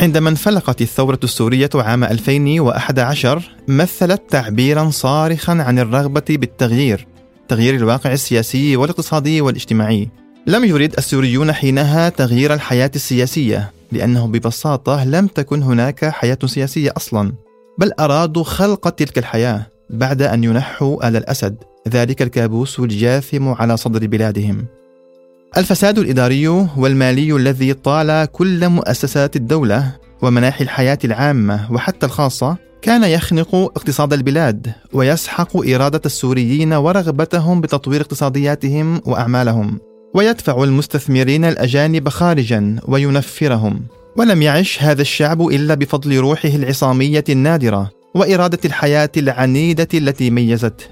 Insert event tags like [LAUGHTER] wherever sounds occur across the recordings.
عندما انفلقت الثورة السورية عام 2011 مثلت تعبيرا صارخا عن الرغبة بالتغيير تغيير الواقع السياسي والاقتصادي والاجتماعي. لم يرد السوريون حينها تغيير الحياة السياسية لأنه ببساطة لم تكن هناك حياة سياسية أصلا بل أرادوا خلق تلك الحياة بعد أن ينحوا آل الأسد ذلك الكابوس الجاثم على صدر بلادهم. الفساد الإداري والمالي الذي طال كل مؤسسات الدولة ومناحي الحياة العامة وحتى الخاصة كان يخنق اقتصاد البلاد ويسحق إرادة السوريين ورغبتهم بتطوير اقتصادياتهم وأعمالهم ويدفع المستثمرين الأجانب خارجا وينفرهم ولم يعش هذا الشعب إلا بفضل روحه العصامية النادرة وإرادة الحياة العنيدة التي ميزته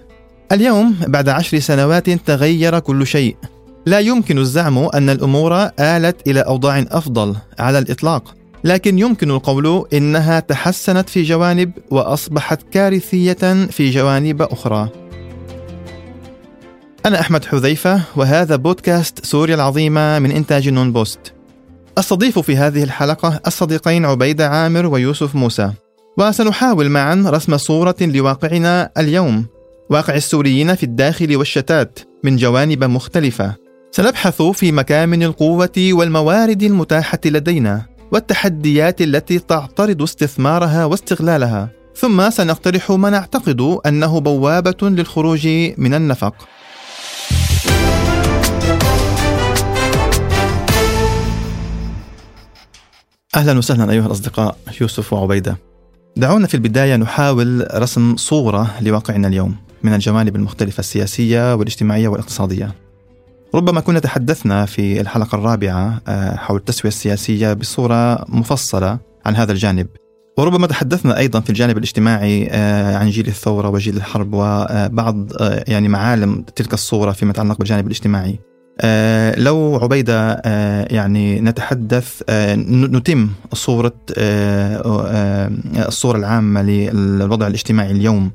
اليوم بعد عشر سنوات تغير كل شيء لا يمكن الزعم أن الأمور آلت إلى أوضاع أفضل على الإطلاق لكن يمكن القول إنها تحسنت في جوانب وأصبحت كارثية في جوانب أخرى. أنا أحمد حذيفة وهذا بودكاست سوريا العظيمة من إنتاج نون بوست. أستضيف في هذه الحلقة الصديقين عبيدة عامر ويوسف موسى. وسنحاول معا رسم صورة لواقعنا اليوم واقع السوريين في الداخل والشتات من جوانب مختلفة. سنبحث في مكامن القوة والموارد المتاحة لدينا والتحديات التي تعترض استثمارها واستغلالها. ثم سنقترح ما نعتقد أنه بوابة للخروج من النفق. أهلا وسهلا أيها الأصدقاء يوسف وعبيدة. دعونا في البداية نحاول رسم صورة لواقعنا اليوم من الجوانب المختلفة السياسية والاجتماعية والاقتصادية. ربما كنا تحدثنا في الحلقة الرابعة آه، حول التسوية السياسية بصورة مفصلة عن هذا الجانب وربما تحدثنا أيضا في الجانب الاجتماعي آه، عن جيل الثورة وجيل الحرب وبعض آه، يعني معالم تلك الصورة فيما يتعلق بالجانب الاجتماعي. لو عبيدة يعني نتحدث نتم صورة الصورة العامة للوضع الاجتماعي اليوم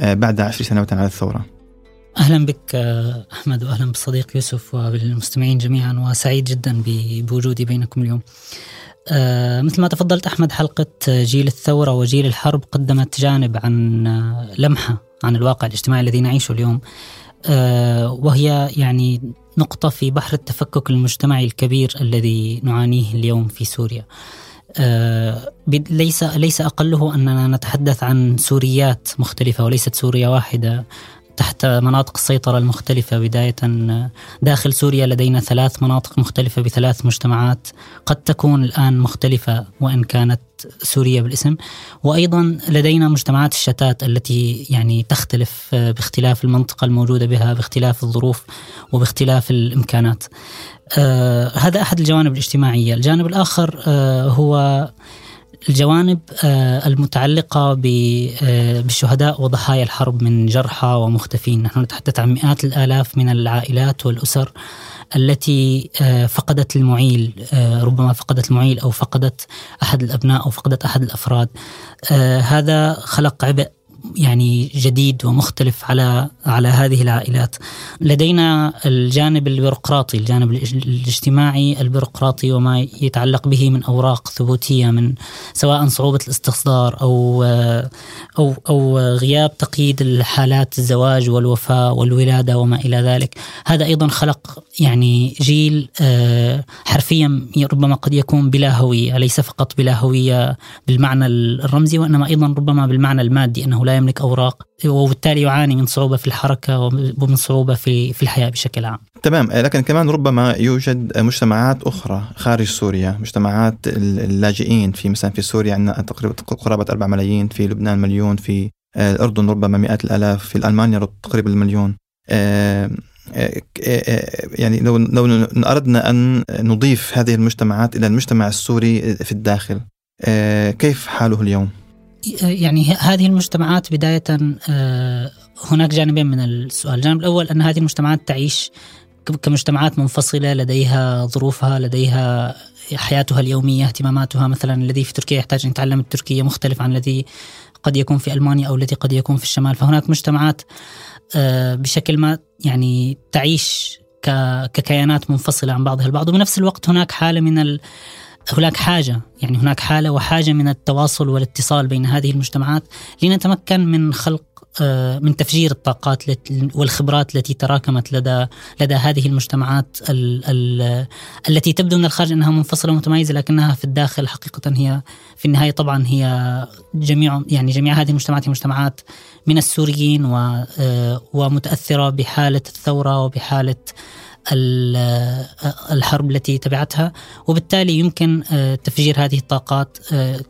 بعد عشر سنوات على الثورة. أهلا بك أحمد واهلا بالصديق يوسف وبالمستمعين جميعا وسعيد جدا بوجودي بينكم اليوم. آه مثل ما تفضلت أحمد حلقة جيل الثورة وجيل الحرب قدمت جانب عن لمحة عن الواقع الاجتماعي الذي نعيشه اليوم. آه وهي يعني نقطة في بحر التفكك المجتمعي الكبير الذي نعانيه اليوم في سوريا. آه ليس ليس أقله أننا نتحدث عن سوريات مختلفة وليست سوريا واحدة تحت مناطق السيطرة المختلفة بداية داخل سوريا لدينا ثلاث مناطق مختلفة بثلاث مجتمعات قد تكون الآن مختلفة وإن كانت سوريا بالاسم. وأيضا لدينا مجتمعات الشتات التي يعني تختلف باختلاف المنطقة الموجودة بها باختلاف الظروف وباختلاف الإمكانات. آه هذا أحد الجوانب الاجتماعية. الجانب الآخر آه هو الجوانب آه، المتعلقة آه، بالشهداء وضحايا الحرب من جرحى ومختفين. نحن نتحدث عن مئات الآلاف من العائلات والأسر التي آه، فقدت المعيل ربما فقدت المعيل أو فقدت أحد الأبناء أو فقدت أحد الأفراد. هذا خلق عبء يعني جديد ومختلف على على هذه العائلات. لدينا الجانب البيروقراطي، الجانب الاجتماعي البيروقراطي وما يتعلق به من أوراق ثبوتية من سواء صعوبة الاستصدار أو أو أو غياب تقييد الحالات الزواج والوفاة والولادة وما إلى ذلك. هذا أيضا خلق يعني جيل آه، حرفيا ربما قد يكون بلا هوية، ليس فقط بلا هوية بالمعنى الرمزي وإنما أيضا ربما بالمعنى المادي أنه لا يملك أوراق وبالتالي يعاني من صعوبة في الحركة ومن صعوبة في في الحياة بشكل عام. تمام لكن كمان ربما يوجد مجتمعات أخرى خارج سوريا، مجتمعات اللاجئين في مثلا في سوريا عندنا تقريبا قرابة 4 ملايين، في لبنان مليون، في الأردن ربما مئات الآلاف، في ألمانيا تقريبا المليون. آه، آه، آه، يعني لو لو أردنا أن نضيف هذه المجتمعات إلى المجتمع السوري في الداخل كيف حاله اليوم؟ يعني هذه المجتمعات بداية آه، هناك جانبين من السؤال. الجانب الأول أن هذه المجتمعات تعيش كمجتمعات منفصلة لديها ظروفها لديها حياتها اليومية اهتماماتها. مثلا الذي في تركيا يحتاج أن يتعلم التركية مختلف عن الذي قد يكون في ألمانيا أو الذي قد يكون في الشمال. فهناك مجتمعات آه، بشكل ما يعني تعيش ككيانات منفصلة عن بعضها البعض. وبنفس الوقت هناك حالة من هناك حاجة يعني هناك حالة وحاجة من التواصل والاتصال بين هذه المجتمعات لنتمكن من خلق آه، من تفجير الطاقات والخبرات التي تراكمت لدى لدى هذه المجتمعات ال ال التي تبدو من الخارج أنها منفصلة ومتميزة لكنها في الداخل حقيقة هي في النهاية طبعا هي جميع يعني جميع هذه المجتمعات هي مجتمعات من السوريين آه، ومتأثرة بحالة الثورة وبحالة الحرب التي تبعتها وبالتالي يمكن آه، تفجير هذه الطاقات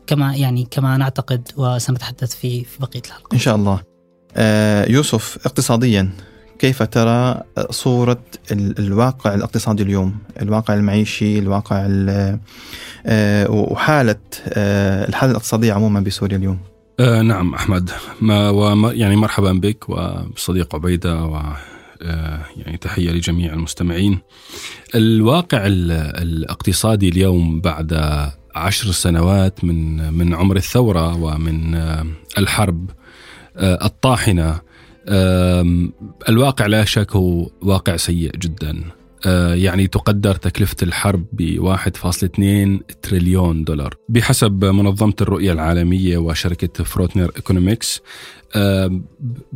كما يعني كما نعتقد وسنتحدث في في بقية الحلقة. إن شاء الله. آه، يوسف اقتصاديا كيف ترى صورة الواقع الاقتصادي اليوم الواقع المعيشي الواقع آه، وحالة آه، الحالة الاقتصادية عموما بسوريا اليوم آه نعم أحمد ما وما يعني مرحبا بك وصديق عبيدة و يعني تحية لجميع المستمعين. الواقع الاقتصادي اليوم بعد عشر سنوات من من عمر الثورة ومن الحرب آه، الطاحنة الواقع لا شك هو واقع سيء جدا. آه، يعني تقدر تكلفة الحرب ب 1.2 تريليون دولار. بحسب منظمة الرؤية العالمية وشركة Frontier Economics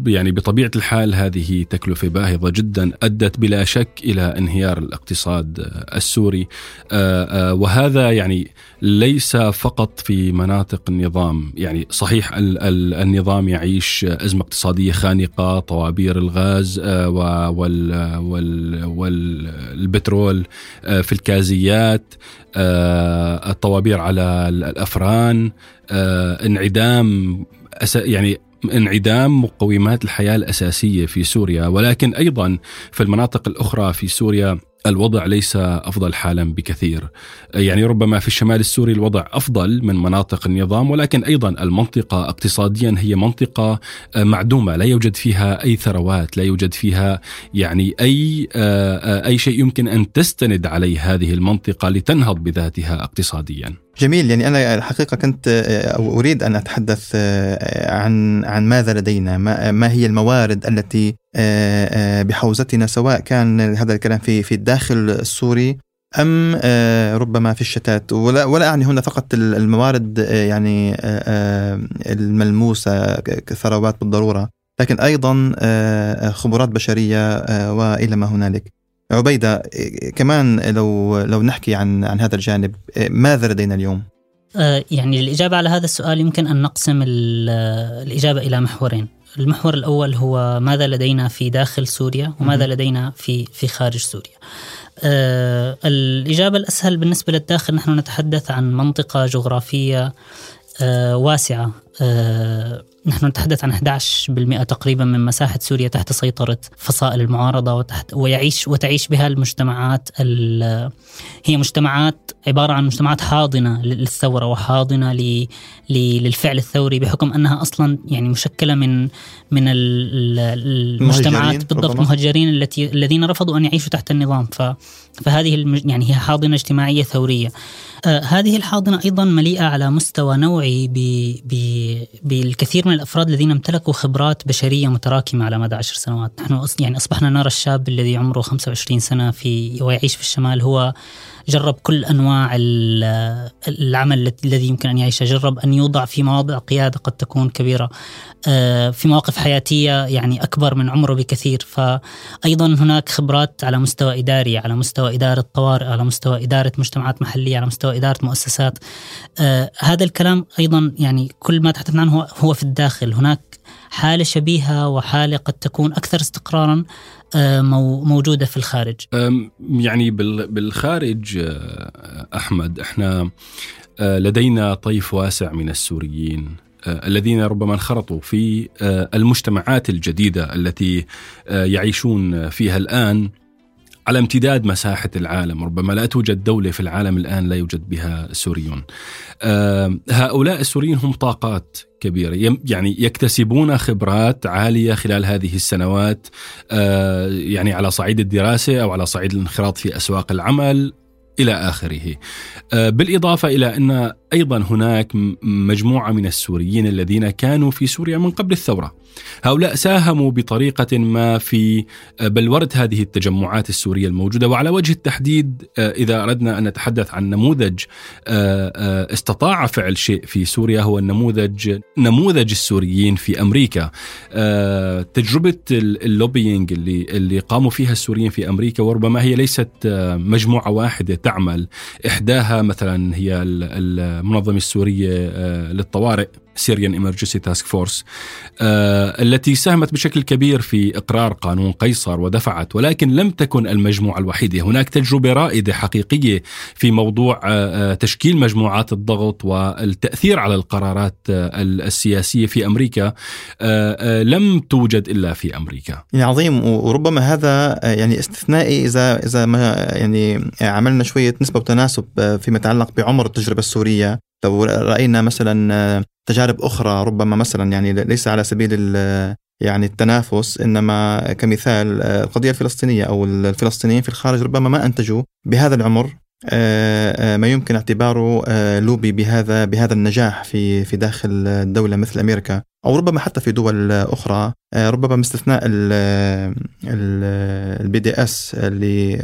يعني بطبيعة الحال هذه تكلفة باهظة جدا أدت بلا شك إلى انهيار الاقتصاد السوري. آه، آه، وهذا يعني ليس فقط في مناطق النظام يعني صحيح النظام يعيش أزمة اقتصادية خانقة طوابير الغاز آه، والبترول في الكازيات الطوابير على الأفران انعدام يعني انعدام مقومات الحياة الأساسية في سوريا ولكن أيضا في المناطق الأخرى في سوريا الوضع ليس أفضل حالا بكثير. يعني ربما في الشمال السوري الوضع أفضل من مناطق النظام ولكن أيضا المنطقة اقتصاديا هي منطقة معدومة لا يوجد فيها أي ثروات لا يوجد فيها يعني أي أي شيء يمكن أن تستند عليه هذه المنطقة لتنهض بذاتها اقتصاديا. جميل. يعني أنا الحقيقة كنت أو أريد أن أتحدث عن عن ماذا لدينا؟ ما, ما هي الموارد التي بحوزتنا سواء كان هذا الكلام في في الداخل السوري أم ربما في الشتات. ولا ولا أعني هنا فقط الموارد يعني الملموسة كثروات بالضرورة لكن أيضا خبرات بشرية وإلى ما هنالك. عبيدة كمان لو لو نحكي عن عن هذا الجانب ماذا لدينا اليوم؟ يعني الإجابة على هذا السؤال يمكن أن نقسم الإجابة إلى محورين. المحور الأول هو ماذا لدينا في داخل سوريا وماذا لدينا في في خارج سوريا. آه الإجابة الأسهل بالنسبة للداخل نحن نتحدث عن منطقة جغرافية آه واسعة. آه نحن نتحدث عن 11% تقريبا من مساحة سوريا تحت سيطرة فصائل المعارضة وتحت ويعيش وتعيش بها المجتمعات هي مجتمعات عبارة عن مجتمعات حاضنة للثورة وحاضنة للفعل الثوري بحكم أنها أصلا يعني مشكلة من من المجتمعات بالضبط مهجرين التي الذين رفضوا أن يعيشوا تحت النظام. فهذه يعني هي حاضنة اجتماعية ثورية. آه هذه الحاضنة أيضا مليئة على مستوى نوعي بالكثير من الأفراد الذين امتلكوا خبرات بشرية متراكمة على مدى عشر سنوات، نحن يعني أصبحنا نرى الشاب الذي عمره 25 سنة في ويعيش في الشمال هو جرب كل أنواع العمل الذي يمكن أن يعيشه، جرب أن يوضع في مواضع قيادة قد تكون كبيرة. آه، في مواقف حياتية يعني أكبر من عمره بكثير، فايضا هناك خبرات على مستوى إداري، على مستوى إدارة طوارئ، على مستوى إدارة مجتمعات محلية، على مستوى إدارة مؤسسات. آه، هذا الكلام أيضا يعني كل ما تحدثنا عنه هو في الداخل، هناك حالة شبيهة وحالة قد تكون أكثر استقرارا آه، موجودة في الخارج. يعني بالخارج آه، أحمد إحنا آه، لدينا طيف واسع من السوريين الذين ربما انخرطوا في المجتمعات الجديدة التي يعيشون فيها الآن. على امتداد مساحة العالم ربما لا توجد دولة في العالم الآن لا يوجد بها سوريون هؤلاء السوريين هم طاقات كبيرة يعني يكتسبون خبرات عالية خلال هذه السنوات يعني على صعيد الدراسة أو على صعيد الانخراط في أسواق العمل. إلى آخره. بالإضافة إلى أن أيضا هناك مجموعة من السوريين الذين كانوا في سوريا من قبل الثورة. هؤلاء ساهموا بطريقة ما في بلوره هذه التجمعات السورية الموجودة وعلى وجه التحديد إذا أردنا أن نتحدث عن نموذج استطاع فعل شيء في سوريا هو النموذج نموذج السوريين في أمريكا. تجربة ال lobbying اللي اللي قاموا فيها السوريين في أمريكا وربما هي ليست مجموعة واحدة تعمل. إحداها مثلا هي المنظمة السورية للطوارئ. Syrian Emergency Task Force التي ساهمت بشكل كبير في إقرار قانون قيصر ودفعت ولكن لم تكن المجموعة الوحيدة، هناك تجربة رائدة حقيقية في موضوع آه، تشكيل مجموعات الضغط والتأثير على القرارات آه، السياسية في أمريكا. آه، لم توجد إلا في أمريكا. يعني عظيم وربما هذا يعني استثنائي إذا إذا ما يعني عملنا شوية نسبة وتناسب فيما يتعلق بعمر التجربة السورية. لو راينا مثلا تجارب أخرى ربما مثلا يعني ليس على سبيل يعني التنافس إنما كمثال القضية الفلسطينية أو الفلسطينيين في الخارج ربما ما أنتجوا بهذا العمر ما يمكن اعتباره لوبي بهذا بهذا النجاح في في داخل الدولة مثل أمريكا أو ربما حتى في دول أخرى ربما باستثناء ال BDS اللي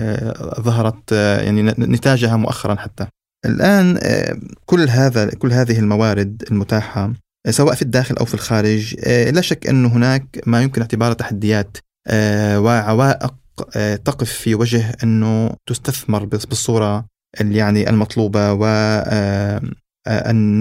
ظهرت يعني نتاجها مؤخرا حتى. الآن آه، كل هذا كل هذه الموارد المتاحة آه، سواء في الداخل أو في الخارج آه، لا شك أن هناك ما يمكن اعتباره تحديات وعوائق تقف في وجه أنه تستثمر بالصورة يعني المطلوبة وأن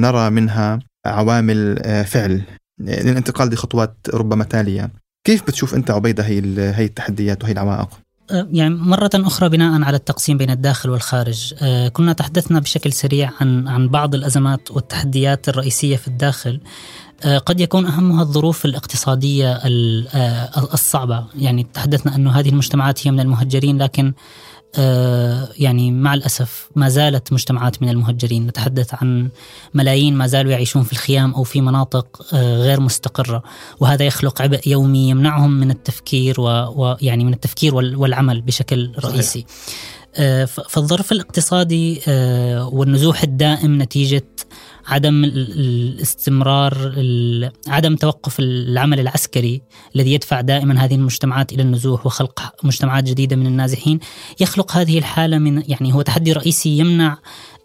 نرى منها عوامل فعل للانتقال لخطوات ربما تالية كيف بتشوف أنت عبيدة هي هي التحديات وهي العوائق؟ يعني مرة أخرى بناء على التقسيم بين الداخل والخارج. آه، كنا تحدثنا بشكل سريع عن عن بعض الأزمات والتحديات الرئيسية في الداخل. آه، قد يكون أهمها الظروف الاقتصادية الصعبة. يعني تحدثنا أن هذه المجتمعات هي من المهجرين لكن يعني مع الأسف ما زالت مجتمعات من المهجرين نتحدث عن ملايين ما زالوا يعيشون في الخيام أو في مناطق آه، غير مستقرة. وهذا يخلق عبء يومي يمنعهم من التفكير ويعني من التفكير والعمل بشكل رئيسي. آه، فالظرف الاقتصادي والنزوح الدائم نتيجة عدم الاستمرار عدم توقف العمل العسكري الذي يدفع دائما هذه المجتمعات إلى النزوح وخلق مجتمعات جديدة من النازحين يخلق هذه الحالة من يعني هو تحدي رئيسي يمنع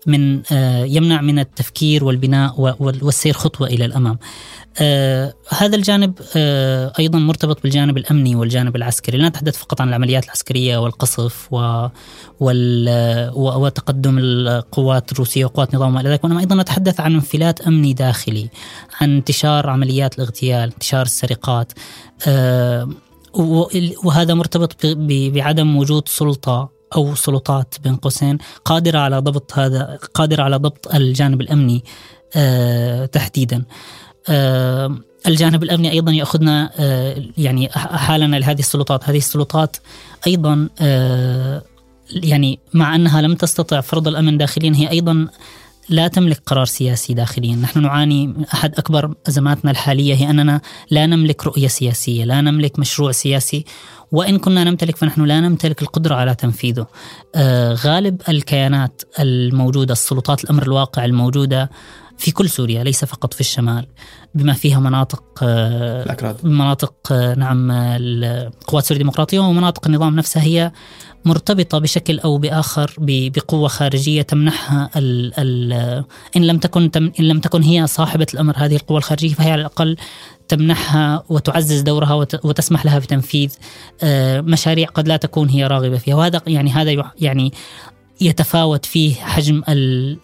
من آه، يمنع من التفكير والبناء والسير خطوة إلى الأمام. آه هذا الجانب آه أيضا مرتبط بالجانب الأمني والجانب العسكري، لا نتحدث فقط عن العمليات العسكرية والقصف و وتقدم القوات الروسية وقوات نظام إلى ذلك، وإنما أيضا نتحدث عن انفلات أمني داخلي، عن انتشار عمليات الاغتيال، انتشار السرقات آه وهذا مرتبط بعدم وجود سلطة أو سلطات بين قوسين قادرة على ضبط هذا قادرة على ضبط الجانب الأمني آه تحديدا. آه الجانب الأمني أيضا يأخذنا آه يعني حالنا لهذه السلطات، هذه السلطات أيضا آه يعني مع أنها لم تستطع فرض الأمن داخليا هي أيضا لا تملك قرار سياسي داخليا. نحن نعاني أحد أكبر أزماتنا الحالية هي أننا لا نملك رؤية سياسية لا نملك مشروع سياسي. وإن كنا نمتلك فنحن لا نمتلك القدرة على تنفيذه. غالب الكيانات الموجودة السلطات الأمر الواقع الموجودة في كل سوريا ليس فقط في الشمال بما فيها مناطق آه، الأكراد. مناطق آه، نعم القوات السورية الديمقراطية ومناطق النظام نفسها هي مرتبطة بشكل أو بآخر بقوة خارجية تمنحها ال ال إن لم تكن إن لم تكن هي صاحبة الأمر هذه القوة الخارجية فهي على الأقل تمنحها وتعزز دورها وتسمح لها بتنفيذ آه، مشاريع قد لا تكون هي راغبة فيها وهذا يعني هذا يعني يتفاوت فيه حجم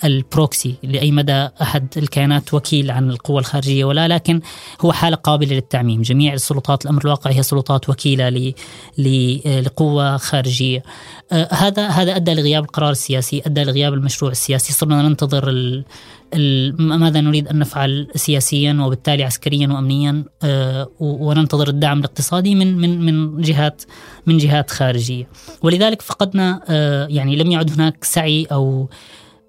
البروكسي لأي مدى أحد الكيانات وكيل عن القوى الخارجية ولا لكن هو حالة قابلة للتعميم. جميع السلطات الأمر الواقع هي سلطات وكيلة لقوة خارجية. آه، هذا هذا أدى لغياب القرار السياسي أدى لغياب المشروع السياسي. صرنا ننتظر ماذا نريد أن نفعل سياسيا وبالتالي عسكريا وامنيا؟ آه، وننتظر الدعم الاقتصادي من من من جهات من جهات خارجية. ولذلك فقدنا آه، يعني لم يعد هناك سعي أو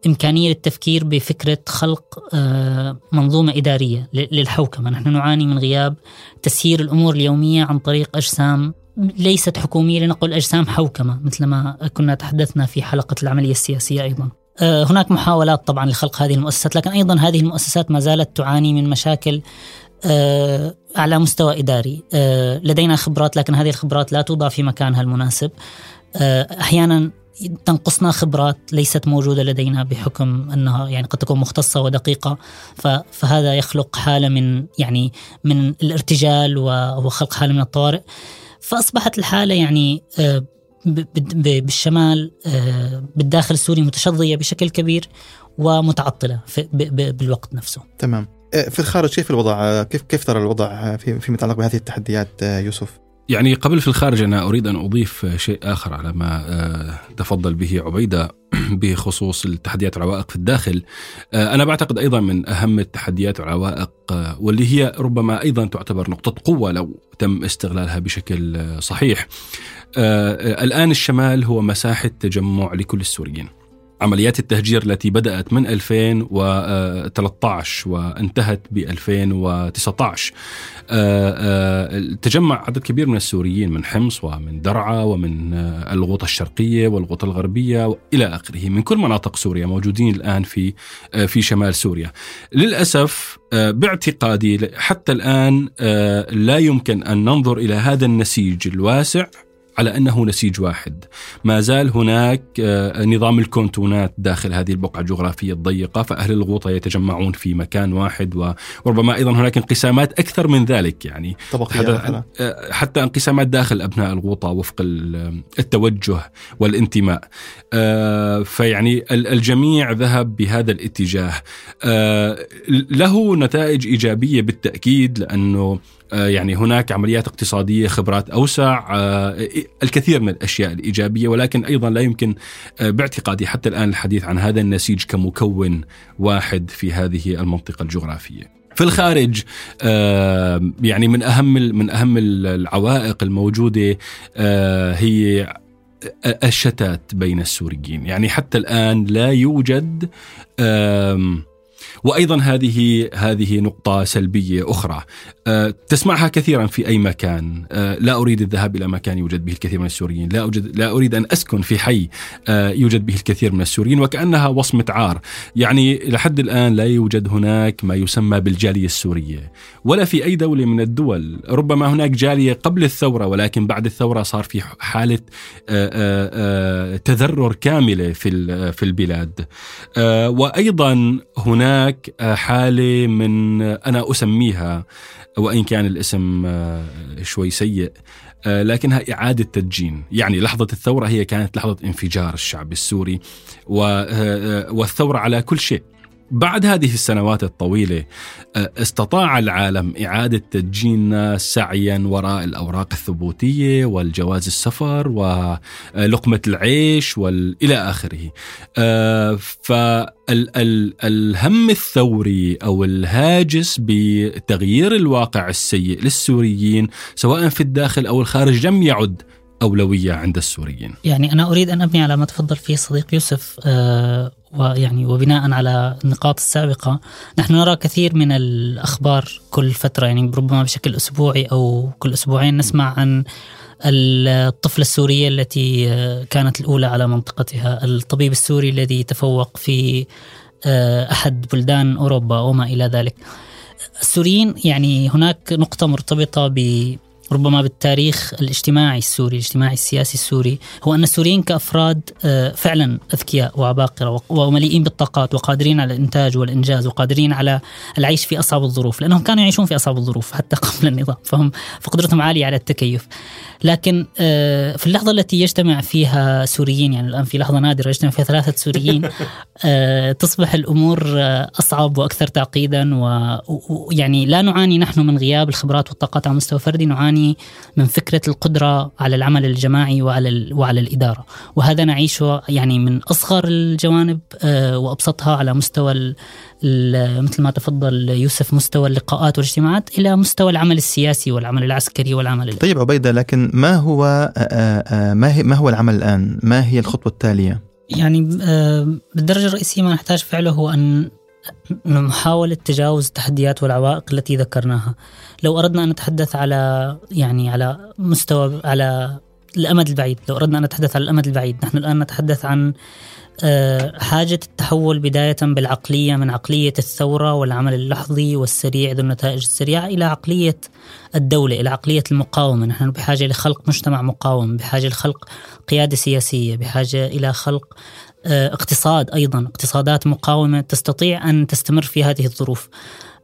إمكانية للتفكير بفكرة خلق آه، منظومة إدارية للحوكمة. نحن نعاني من غياب تسيير الأمور اليومية عن طريق أجسام ليست حكومية لنقل أجسام حوكمة مثل ما كنا تحدثنا في حلقة العملية السياسية أيضا. هناك محاولات طبعا لخلق هذه المؤسسات لكن أيضا هذه المؤسسات ما زالت تعاني من مشاكل آه، على مستوى إداري. آه، لدينا خبرات لكن هذه الخبرات لا توضع في مكانها المناسب. أحيانا تنقصنا خبرات ليست موجودة لدينا بحكم أنها يعني قد تكون مختصة ودقيقة فهذا يخلق حالة من يعني من الارتجال وخلق حالة من الطوارئ. فأصبحت الحالة يعني آه، بالشمال آه، بالداخل السوري متشظية بشكل كبير ومتعطلة بالوقت نفسه. تمام. آه، في الخارج كيف الوضع؟ كيف كيف ترى الوضع في فيما يتعلق بهذه التحديات يوسف؟ يعني قبل في الخارج أنا أريد أن أضيف شيء آخر على ما آه، تفضل به عبيدة [CLEARS THROAT] بخصوص التحديات والعوائق في الداخل. آه، أنا بعتقد أيضا من أهم التحديات والعوائق آه، واللي هي ربما أيضا تعتبر نقطة قوة لو تم استغلالها بشكل صحيح. الآن الشمال هو مساحة تجمع لكل السوريين. عمليات التهجير التي بدأت من 2013 وانتهت ب 2019 آه، آه، تجمع عدد كبير من السوريين من حمص ومن درعا ومن آه، الغوطة الشرقية والغوطة الغربية إلى آخره. من كل مناطق سوريا موجودين الآن في في شمال سوريا. للأسف باعتقادي حتى الآن لا يمكن أن ننظر إلى هذا النسيج الواسع. على أنه نسيج واحد. ما زال هناك آه، نظام الكونتونات داخل هذه البقعة الجغرافية الضيقة فأهل الغوطة يتجمعون في مكان واحد وربما أيضا هناك انقسامات أكثر من ذلك يعني حتى, آه، حتى انقسامات داخل أبناء الغوطة وفق التوجه والانتماء. آه، فيعني الجميع ذهب بهذا الاتجاه. له نتائج إيجابية بالتأكيد لأنه آه، يعني هناك عمليات اقتصادية خبرات أوسع آه، الكثير من الأشياء الإيجابية ولكن أيضا لا يمكن آه، باعتقادي حتى الآن الحديث عن هذا النسيج كمكون واحد في هذه المنطقة الجغرافية. في الخارج يعني من أهم من أهم العوائق الموجودة هي الشتات بين السوريين يعني حتى الآن لا يوجد وأيضا هذه هذه نقطة سلبية أخرى. أه، تسمعها كثيرا في أي مكان. أه، لا أريد الذهاب إلى مكان يوجد به الكثير من السوريين. لا أوجد لا أريد أن أسكن في حي أه، يوجد به الكثير من السوريين وكأنها وصمة عار. يعني لحد الآن لا يوجد هناك ما يسمى بالجالية السورية ولا في أي دولة من الدول. ربما هناك جالية قبل الثورة ولكن بعد الثورة صار في حالة تذرر كاملة في في البلاد. وأيضا هناك هناك آه، حالة من آه، أنا أسميها وإن كان الاسم آه، شوي سيء لكنها إعادة تدجين. يعني لحظة الثورة هي كانت لحظة انفجار الشعب السوري والثورة على كل شيء. بعد هذه السنوات الطويلة استطاع العالم إعادة تدجين الناس سعيا وراء الأوراق الثبوتية والجواز السفر ولقمة العيش إلى آخره. فالهم الثوري أو الهاجس بتغيير الواقع السيء للسوريين سواء في الداخل أو الخارج لم يعد أولوية عند السوريين. يعني أنا أريد أن أبني على ما تفضل فيه صديق يوسف ويعني وبناء على النقاط السابقة نحن نرى كثير من الأخبار كل فترة يعني ربما بشكل أسبوعي أو كل أسبوعين نسمع عن الطفلة السورية التي كانت الأولى على منطقتها الطبيب السوري الذي تفوق في آه، أحد بلدان أوروبا وما إلى ذلك. السوريين يعني هناك نقطة مرتبطة ب ربما بالتاريخ الاجتماعي السوري الاجتماعي السياسي السوري هو أن السوريين كأفراد آه، فعلا أذكياء وعباقرة ومليئين بالطاقات وقادرين على الإنتاج والإنجاز وقادرين على العيش في أصعب الظروف لأنهم كانوا يعيشون في أصعب الظروف حتى [LAUGHS] قبل النظام فهم فقدرتهم عالية على التكيف. لكن آه، في اللحظة التي يجتمع فيها سوريين يعني الآن في لحظة نادرة يجتمع فيها ثلاثة سوريين [LAUGHS] آه، تصبح الأمور أصعب وأكثر تعقيدا ويعني لا نعاني نحن من غياب الخبرات والطاقات على مستوى فردي نعاني نعاني من فكرة القدرة على العمل الجماعي وعلى وعلى الإدارة وهذا نعيشه يعني من أصغر الجوانب آه، وأبسطها على مستوى مثل ما تفضل يوسف مستوى اللقاءات والاجتماعات إلى مستوى العمل السياسي والعمل العسكري والعمل طيب عبيدة لكن ما هو آه، آه، ما ما هو العمل الآن؟ ما هي الخطوة التالية؟ يعني بالدرجة الرئيسية ما نحتاج فعله هو أن محاولة تجاوز التحديات والعوائق التي ذكرناها. لو أردنا أن نتحدث على يعني على مستوى على الأمد البعيد لو أردنا أن نتحدث على الأمد البعيد نحن الآن نتحدث عن آه، حاجة التحول بداية بالعقلية من عقلية الثورة والعمل اللحظي والسريع ذو النتائج السريعة إلى عقلية الدولة إلى عقلية المقاومة. نحن بحاجة لخلق مجتمع مقاوم بحاجة لخلق قيادة سياسية بحاجة إلى خلق اقتصاد أيضا اقتصادات مقاومة تستطيع أن تستمر في هذه الظروف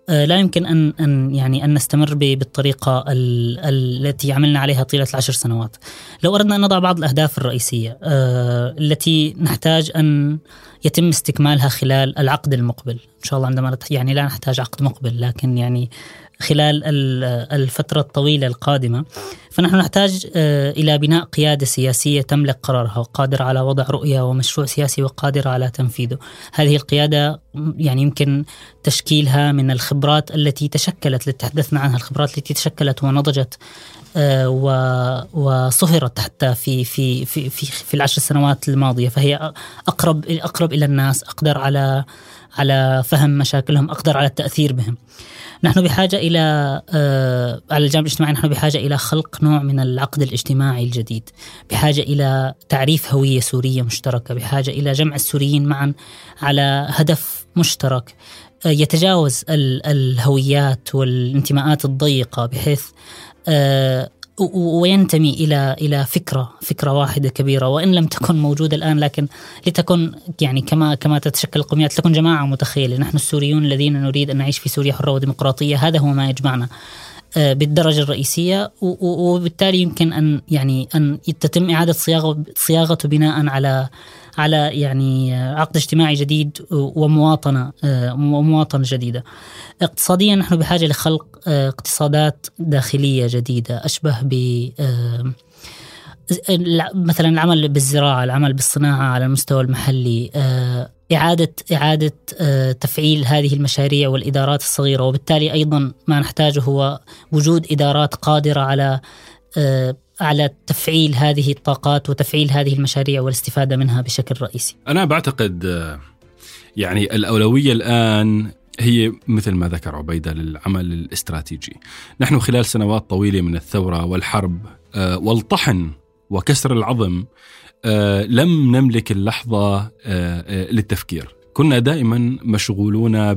آه، لا يمكن أن أن يعني أن نستمر بالطريقة التي عملنا عليها طيلة العشر سنوات. لو أردنا أن نضع بعض الأهداف الرئيسية آه، التي نحتاج أن يتم استكمالها خلال العقد المقبل، إن شاء الله عندما يعني لا نحتاج عقد مقبل لكن يعني خلال الفترة الطويلة القادمة. فنحن نحتاج آه، إلى بناء قيادة سياسية تملك قرارها وقادرة على وضع رؤية ومشروع سياسي وقادرة على تنفيذه. هذه القيادة يعني يمكن تشكيلها من الخبرات التي تشكلت اللي تحدثنا عنها الخبرات التي تشكلت ونضجت وصهرت حتى في في في في, العشر سنوات الماضية. فهي اقرب أقرب إلى الناس أقدر على على فهم مشاكلهم أقدر على التأثير بهم. نحن بحاجة إلى آه على الجانب الاجتماعي نحن بحاجة إلى خلق نوع من العقد الاجتماعي الجديد. بحاجة إلى تعريف هوية سورية مشتركة. بحاجة إلى جمع السوريين معا على هدف مشترك. آه يتجاوز الهويات والانتماءات الضيقة بحيث آه وينتمي إلى إلى فكره فكرة واحدة كبيرة وإن لم تكن موجودة الآن لكن لتكن يعني كما كما تتشكل القوميات تكون جماعة متخيلة. نحن السوريون الذين نريد أن نعيش في سوريا حرة وديمقراطية هذا هو ما يجمعنا. آه، بالدرجة الرئيسية وبالتالي يمكن أن يعني أن تتم إعادة صياغه صياغته بناء على على يعني عقد اجتماعي جديد ومواطنة آه، ومواطنه جديدة. اقتصاديا نحن بحاجة لخلق آه، اقتصادات داخلية جديدة أشبه ب مثلا العمل بالزراعة، العمل بالصناعة على المستوى المحلي، إعادة إعادة تفعيل هذه المشاريع والإدارات الصغيرة. وبالتالي أيضا ما نحتاجه هو وجود إدارات قادرة على على تفعيل هذه الطاقات وتفعيل هذه المشاريع والاستفادة منها بشكل رئيسي. أنا بعتقد يعني الأولوية الآن هي مثل ما ذكر عبيدة للعمل الاستراتيجي. نحن خلال سنوات طويلة من الثورة والحرب والطحن وكسر العظم لم نملك اللحظة للتفكير. كنا دائما مشغولون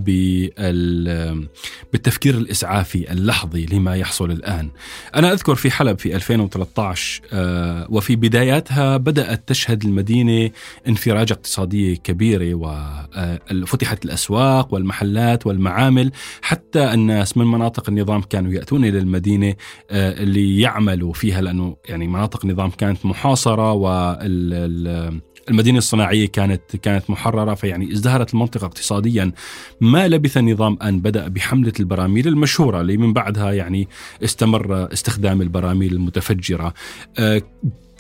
بالتفكير الإسعافي اللحظي لما يحصل الآن. أنا أذكر في حلب في 2013 آه، وفي بداياتها بدأت تشهد المدينة انفراجة اقتصادية كبيرة وفتحت آه، الأسواق والمحلات والمعامل حتى الناس من مناطق النظام كانوا يأتون إلى المدينة آه، ليعملوا فيها لأنه يعني مناطق النظام كانت محاصرة وال المدينة الصناعية كانت كانت محررة فيعني ازدهرت المنطقة اقتصاديا ما لبث النظام أن بدأ بحملة البراميل المشهورة اللي من بعدها يعني استمر استخدام البراميل المتفجرة. آه،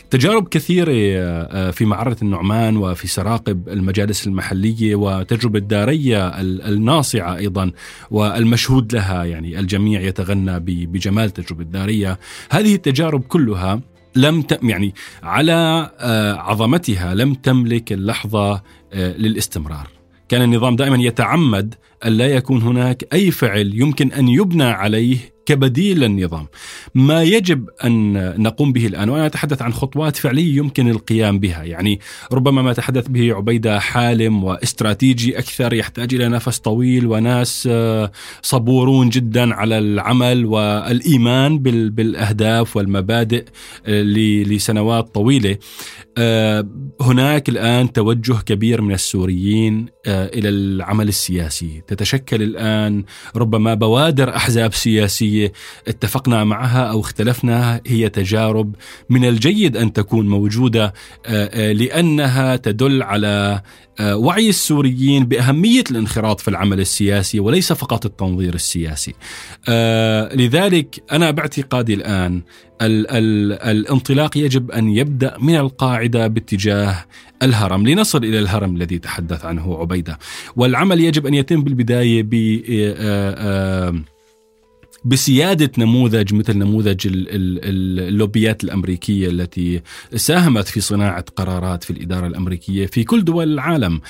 تجارب كثيرة آه، في معرة النعمان وفي سراقب المجالس المحلية وتجربة دارية الناصعة أيضا والمشهود لها يعني الجميع يتغنى بجمال تجربة دارية. هذه التجارب كلها لم ت... يعني على آه، عظمتها لم تملك اللحظة آه، للاستمرار. كان النظام دائما يتعمد أن لا يكون هناك أي فعل يمكن أن يبنى عليه كبديل للنظام. ما يجب أن نقوم به الآن وأنا أتحدث عن خطوات فعلية يمكن القيام بها. يعني ربما ما تحدث به عبيدة حالم واستراتيجي أكثر يحتاج إلى نفس طويل وناس آه، صبورون جدا على العمل والإيمان بالأهداف والمبادئ آه، لسنوات طويلة. آه، هناك الآن توجه كبير من السوريين إلى العمل السياسي. تتشكل الآن. ربما بوادر أحزاب سياسية اتفقنا معها أو اختلفنا هي تجارب من الجيد أن تكون موجودة آه، آه، لأنها تدل على وعي السوريين بأهمية الانخراط في العمل السياسي وليس فقط التنظير السياسي. لذلك أنا باعتقادي الآن ال ال الانطلاق يجب أن يبدأ من القاعدة باتجاه الهرم لنصل إلى الهرم الذي تحدث عنه عبيدة والعمل يجب أن يتم بالبداية ب بسيادة نموذج مثل نموذج اللوبيات الأمريكية التي ساهمت في صناعة قرارات في الإدارة الأمريكية في كل دول العالم.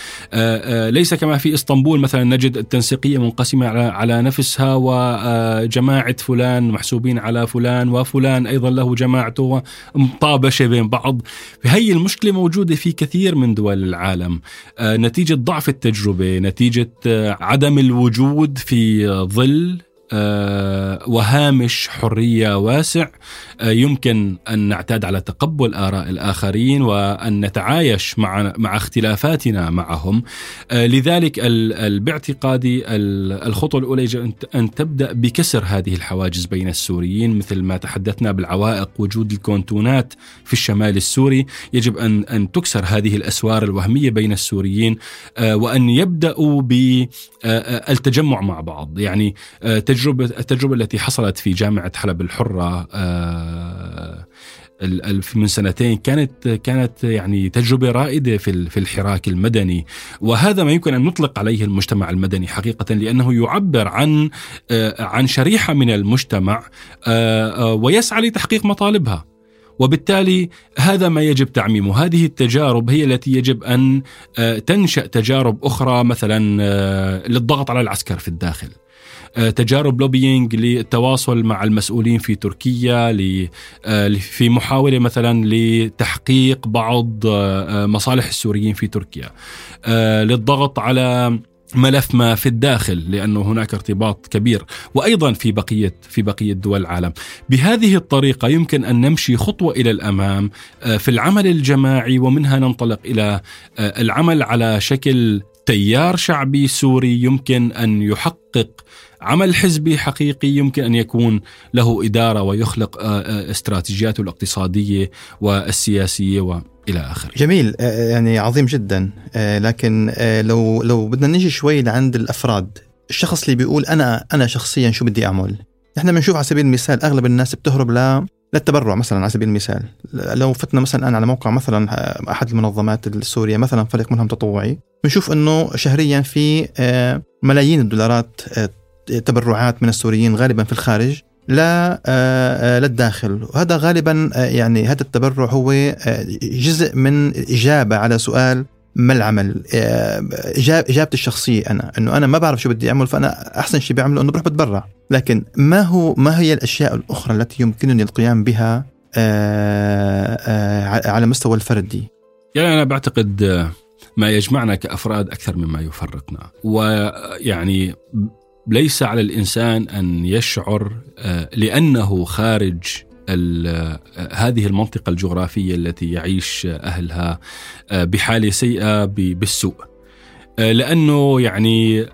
ليس كما في إسطنبول مثلا نجد التنسيقية منقسمة على نفسها وجماعه فلان محسوبين على فلان وفلان أيضا له جماعته مطابشه بين بعض. هي المشكلة موجودة في كثير من دول العالم. نتيجة ضعف التجربة نتيجة عدم الوجود في ظل آه، وهامش حرية واسع. آه، يمكن أن نعتاد على تقبل آراء الآخرين وأن نتعايش مع مع اختلافاتنا معهم. آه، لذلك باعتقادي الخطوة الأولى يجب أن تبدأ بكسر هذه الحواجز بين السوريين مثل ما تحدثنا بالعوائق وجود الكونتونات في الشمال السوري. يجب ان أن تكسر هذه الأسوار الوهمية بين السوريين وأن يبدأوا بالتجمع مع بعض. يعني التجربه التجربة التي حصلت في جامعة حلب الحرة آه، من سنتين كانت كانت يعني تجربة رائدة في في الحراك المدني. وهذا ما يمكن أن نطلق عليه المجتمع المدني حقيقة لأنه يعبر عن آه، عن شريحة من المجتمع آه، ويسعى لتحقيق مطالبها. وبالتالي هذا ما يجب تعميمه. هذه التجارب هي التي يجب أن تنشأ تجارب أخرى مثلا للضغط على العسكر في الداخل. آه، تجارب لوبينج للتواصل مع المسؤولين في تركيا آه، في محاولة مثلا لتحقيق بعض آه، مصالح السوريين في تركيا. للضغط على ملف ما في الداخل لأنه هناك ارتباط كبير وأيضا في بقية في بقية دول العالم. بهذه الطريقة يمكن أن نمشي خطوة إلى الأمام في العمل الجماعي ومنها ننطلق إلى العمل على شكل تيار شعبي سوري يمكن أن يحقق عمل حزبي حقيقي يمكن أن يكون له إدارة ويخلق آه، آه، استراتيجياته الاقتصادية والسياسية وإلى آخره. جميل آه، يعني عظيم جدا لكن لو لو بدنا نجي شوي لعند الأفراد، الشخص اللي بيقول أنا أنا شخصيا شو بدي أعمل؟ إحنا بنشوف على سبيل المثال أغلب الناس بتهرب ل للتبرع مثلا على سبيل المثال لو فتنا مثلا الان على موقع مثلا أحد المنظمات السورية مثلا فريق منهم تطوعي بنشوف إنه شهريا في ملايين الدولارات تبرعات من السوريين غالبا في الخارج لا آه، آه، للداخل وهذا غالبا آه، يعني هذا التبرع هو جزء من إجابة على سؤال ما العمل؟ إجابتي الشخصية أنا أنه أنا ما بعرف شو بدي أعمل فأنا أحسن شيء بعمله أنه بروح بتبرع. لكن ما هو ما هي الأشياء الأخرى التي يمكنني القيام بها على مستوى الفردي؟ يعني أنا بعتقد ما يجمعنا كأفراد أكثر مما يفرقنا ويعني ليس على الإنسان أن يشعر آه، لأنه خارج آه، هذه المنطقة الجغرافية التي يعيش أهلها آه، بحالة سيئة بالسوء. لأنه يعني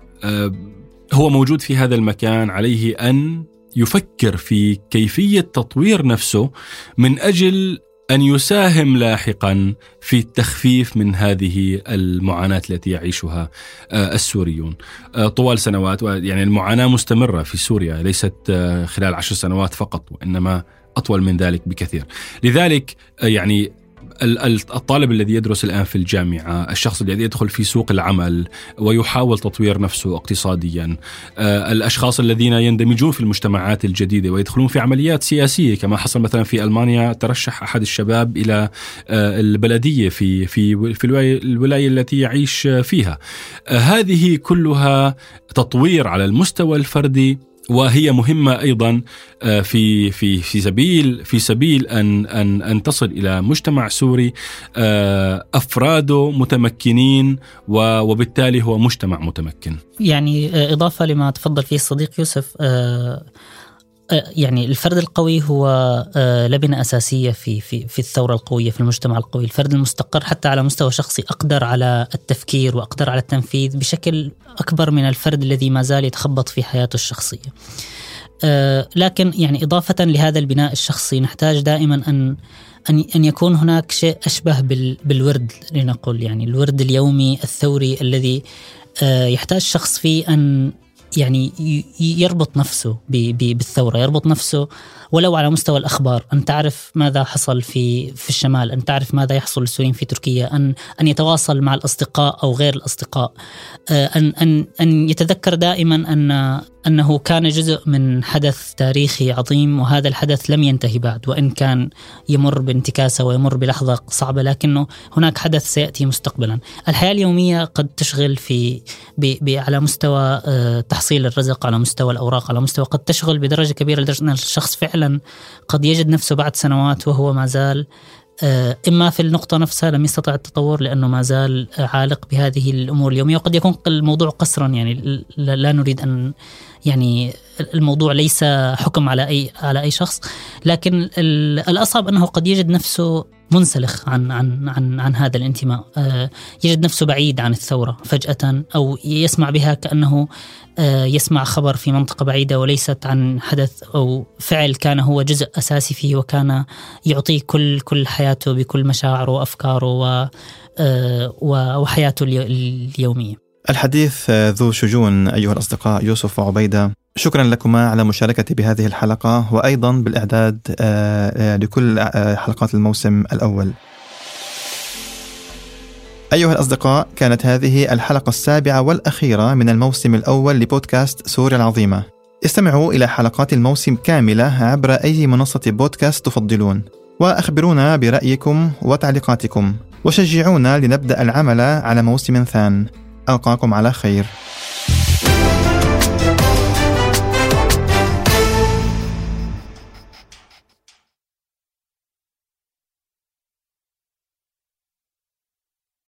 هو موجود في هذا المكان عليه أن يفكر في كيفية تطوير نفسه من أجل أن يساهم لاحقا في التخفيف من هذه المعاناة التي يعيشها آه، السوريون. آه، طوال سنوات يعني المعاناة مستمرة في سوريا ليست آه، خلال عشر سنوات فقط وإنما أطول من ذلك بكثير. لذلك يعني الطالب الذي يدرس الآن في الجامعة، الشخص الذي يدخل في سوق العمل ويحاول تطوير نفسه اقتصاديا، آه، الأشخاص الذين يندمجون في المجتمعات الجديدة ويدخلون في عمليات سياسية كما حصل مثلا في ألمانيا ترشح أحد الشباب إلى آه، البلدية في في في الولاية التي يعيش فيها. آه، هذه كلها تطوير على المستوى الفردي وهي مهمة أيضا آه، في في في سبيل في سبيل أن أن أن تصل إلى مجتمع سوري آه، أفراده متمكنين وبالتالي هو مجتمع متمكن. يعني آه، إضافة لما تفضل فيه الصديق يوسف يعني الفرد القوي هو آه، لبنة أساسية في في في الثورة القوية في المجتمع القوي، الفرد المستقر حتى على مستوى شخصي أقدر على التفكير وأقدر على التنفيذ بشكل أكبر من الفرد الذي ما زال يتخبط في حياته الشخصية. آه، لكن يعني إضافة لهذا البناء الشخصي نحتاج دائما أن أن أن يكون هناك شيء أشبه بالورد لنقل يعني الورد اليومي الثوري الذي يحتاج شخص فيه أن يعني يربط نفسه بالثورة يربط نفسه ولو على مستوى الأخبار. أن تعرف ماذا حصل في في الشمال أن تعرف ماذا يحصل للسوريين في تركيا أن أن يتواصل مع الأصدقاء أو غير الأصدقاء. آه، أن أن أن يتذكر دائما أن أنه كان جزء من حدث تاريخي عظيم وهذا الحدث لم ينتهي بعد وإن كان يمر بانتكاسة ويمر بلحظة صعبة لكنه هناك حدث سيأتي مستقبلا. الحياة اليومية قد تشغل في ب على مستوى آه، تحصيل الرزق على مستوى الأوراق على مستوى قد تشغل بدرجة كبيرة لدرجة أن الشخص فعلا قد يجد نفسه بعد سنوات وهو ما زال آه، إما في النقطة نفسها لم يستطع التطور لأنه ما زال عالق بهذه الأمور اليومية. وقد يكون الموضوع قصرا يعني لا نريد أن يعني الموضوع ليس حكم على أي على أي شخص. لكن الأصعب أنه قد يجد نفسه منسلخ عن عن عن عن هذا الانتماء آه، يجد نفسه بعيد عن الثورة فجأة أو يسمع بها كأنه آه، يسمع خبر في منطقة بعيدة وليست عن حدث أو فعل كان هو جزء أساسي فيه وكان يعطيه كل كل حياته بكل مشاعره وأفكاره آه، وحياته اليومية. الحديث ذو شجون أيها الأصدقاء يوسف وعبيدة. شكرا لكما على مشاركتي بهذه الحلقة وأيضا بالإعداد آه، آه، لكل آه، حلقات الموسم الأول. أيها الأصدقاء كانت هذه الحلقة السابعة والأخيرة من الموسم الأول لبودكاست سوريا العظيمة. استمعوا إلى حلقات الموسم كاملة عبر أي منصة بودكاست تفضلون وأخبرونا برأيكم وتعليقاتكم وشجعونا لنبدأ العمل على موسم ثان. ألقاكم على خير.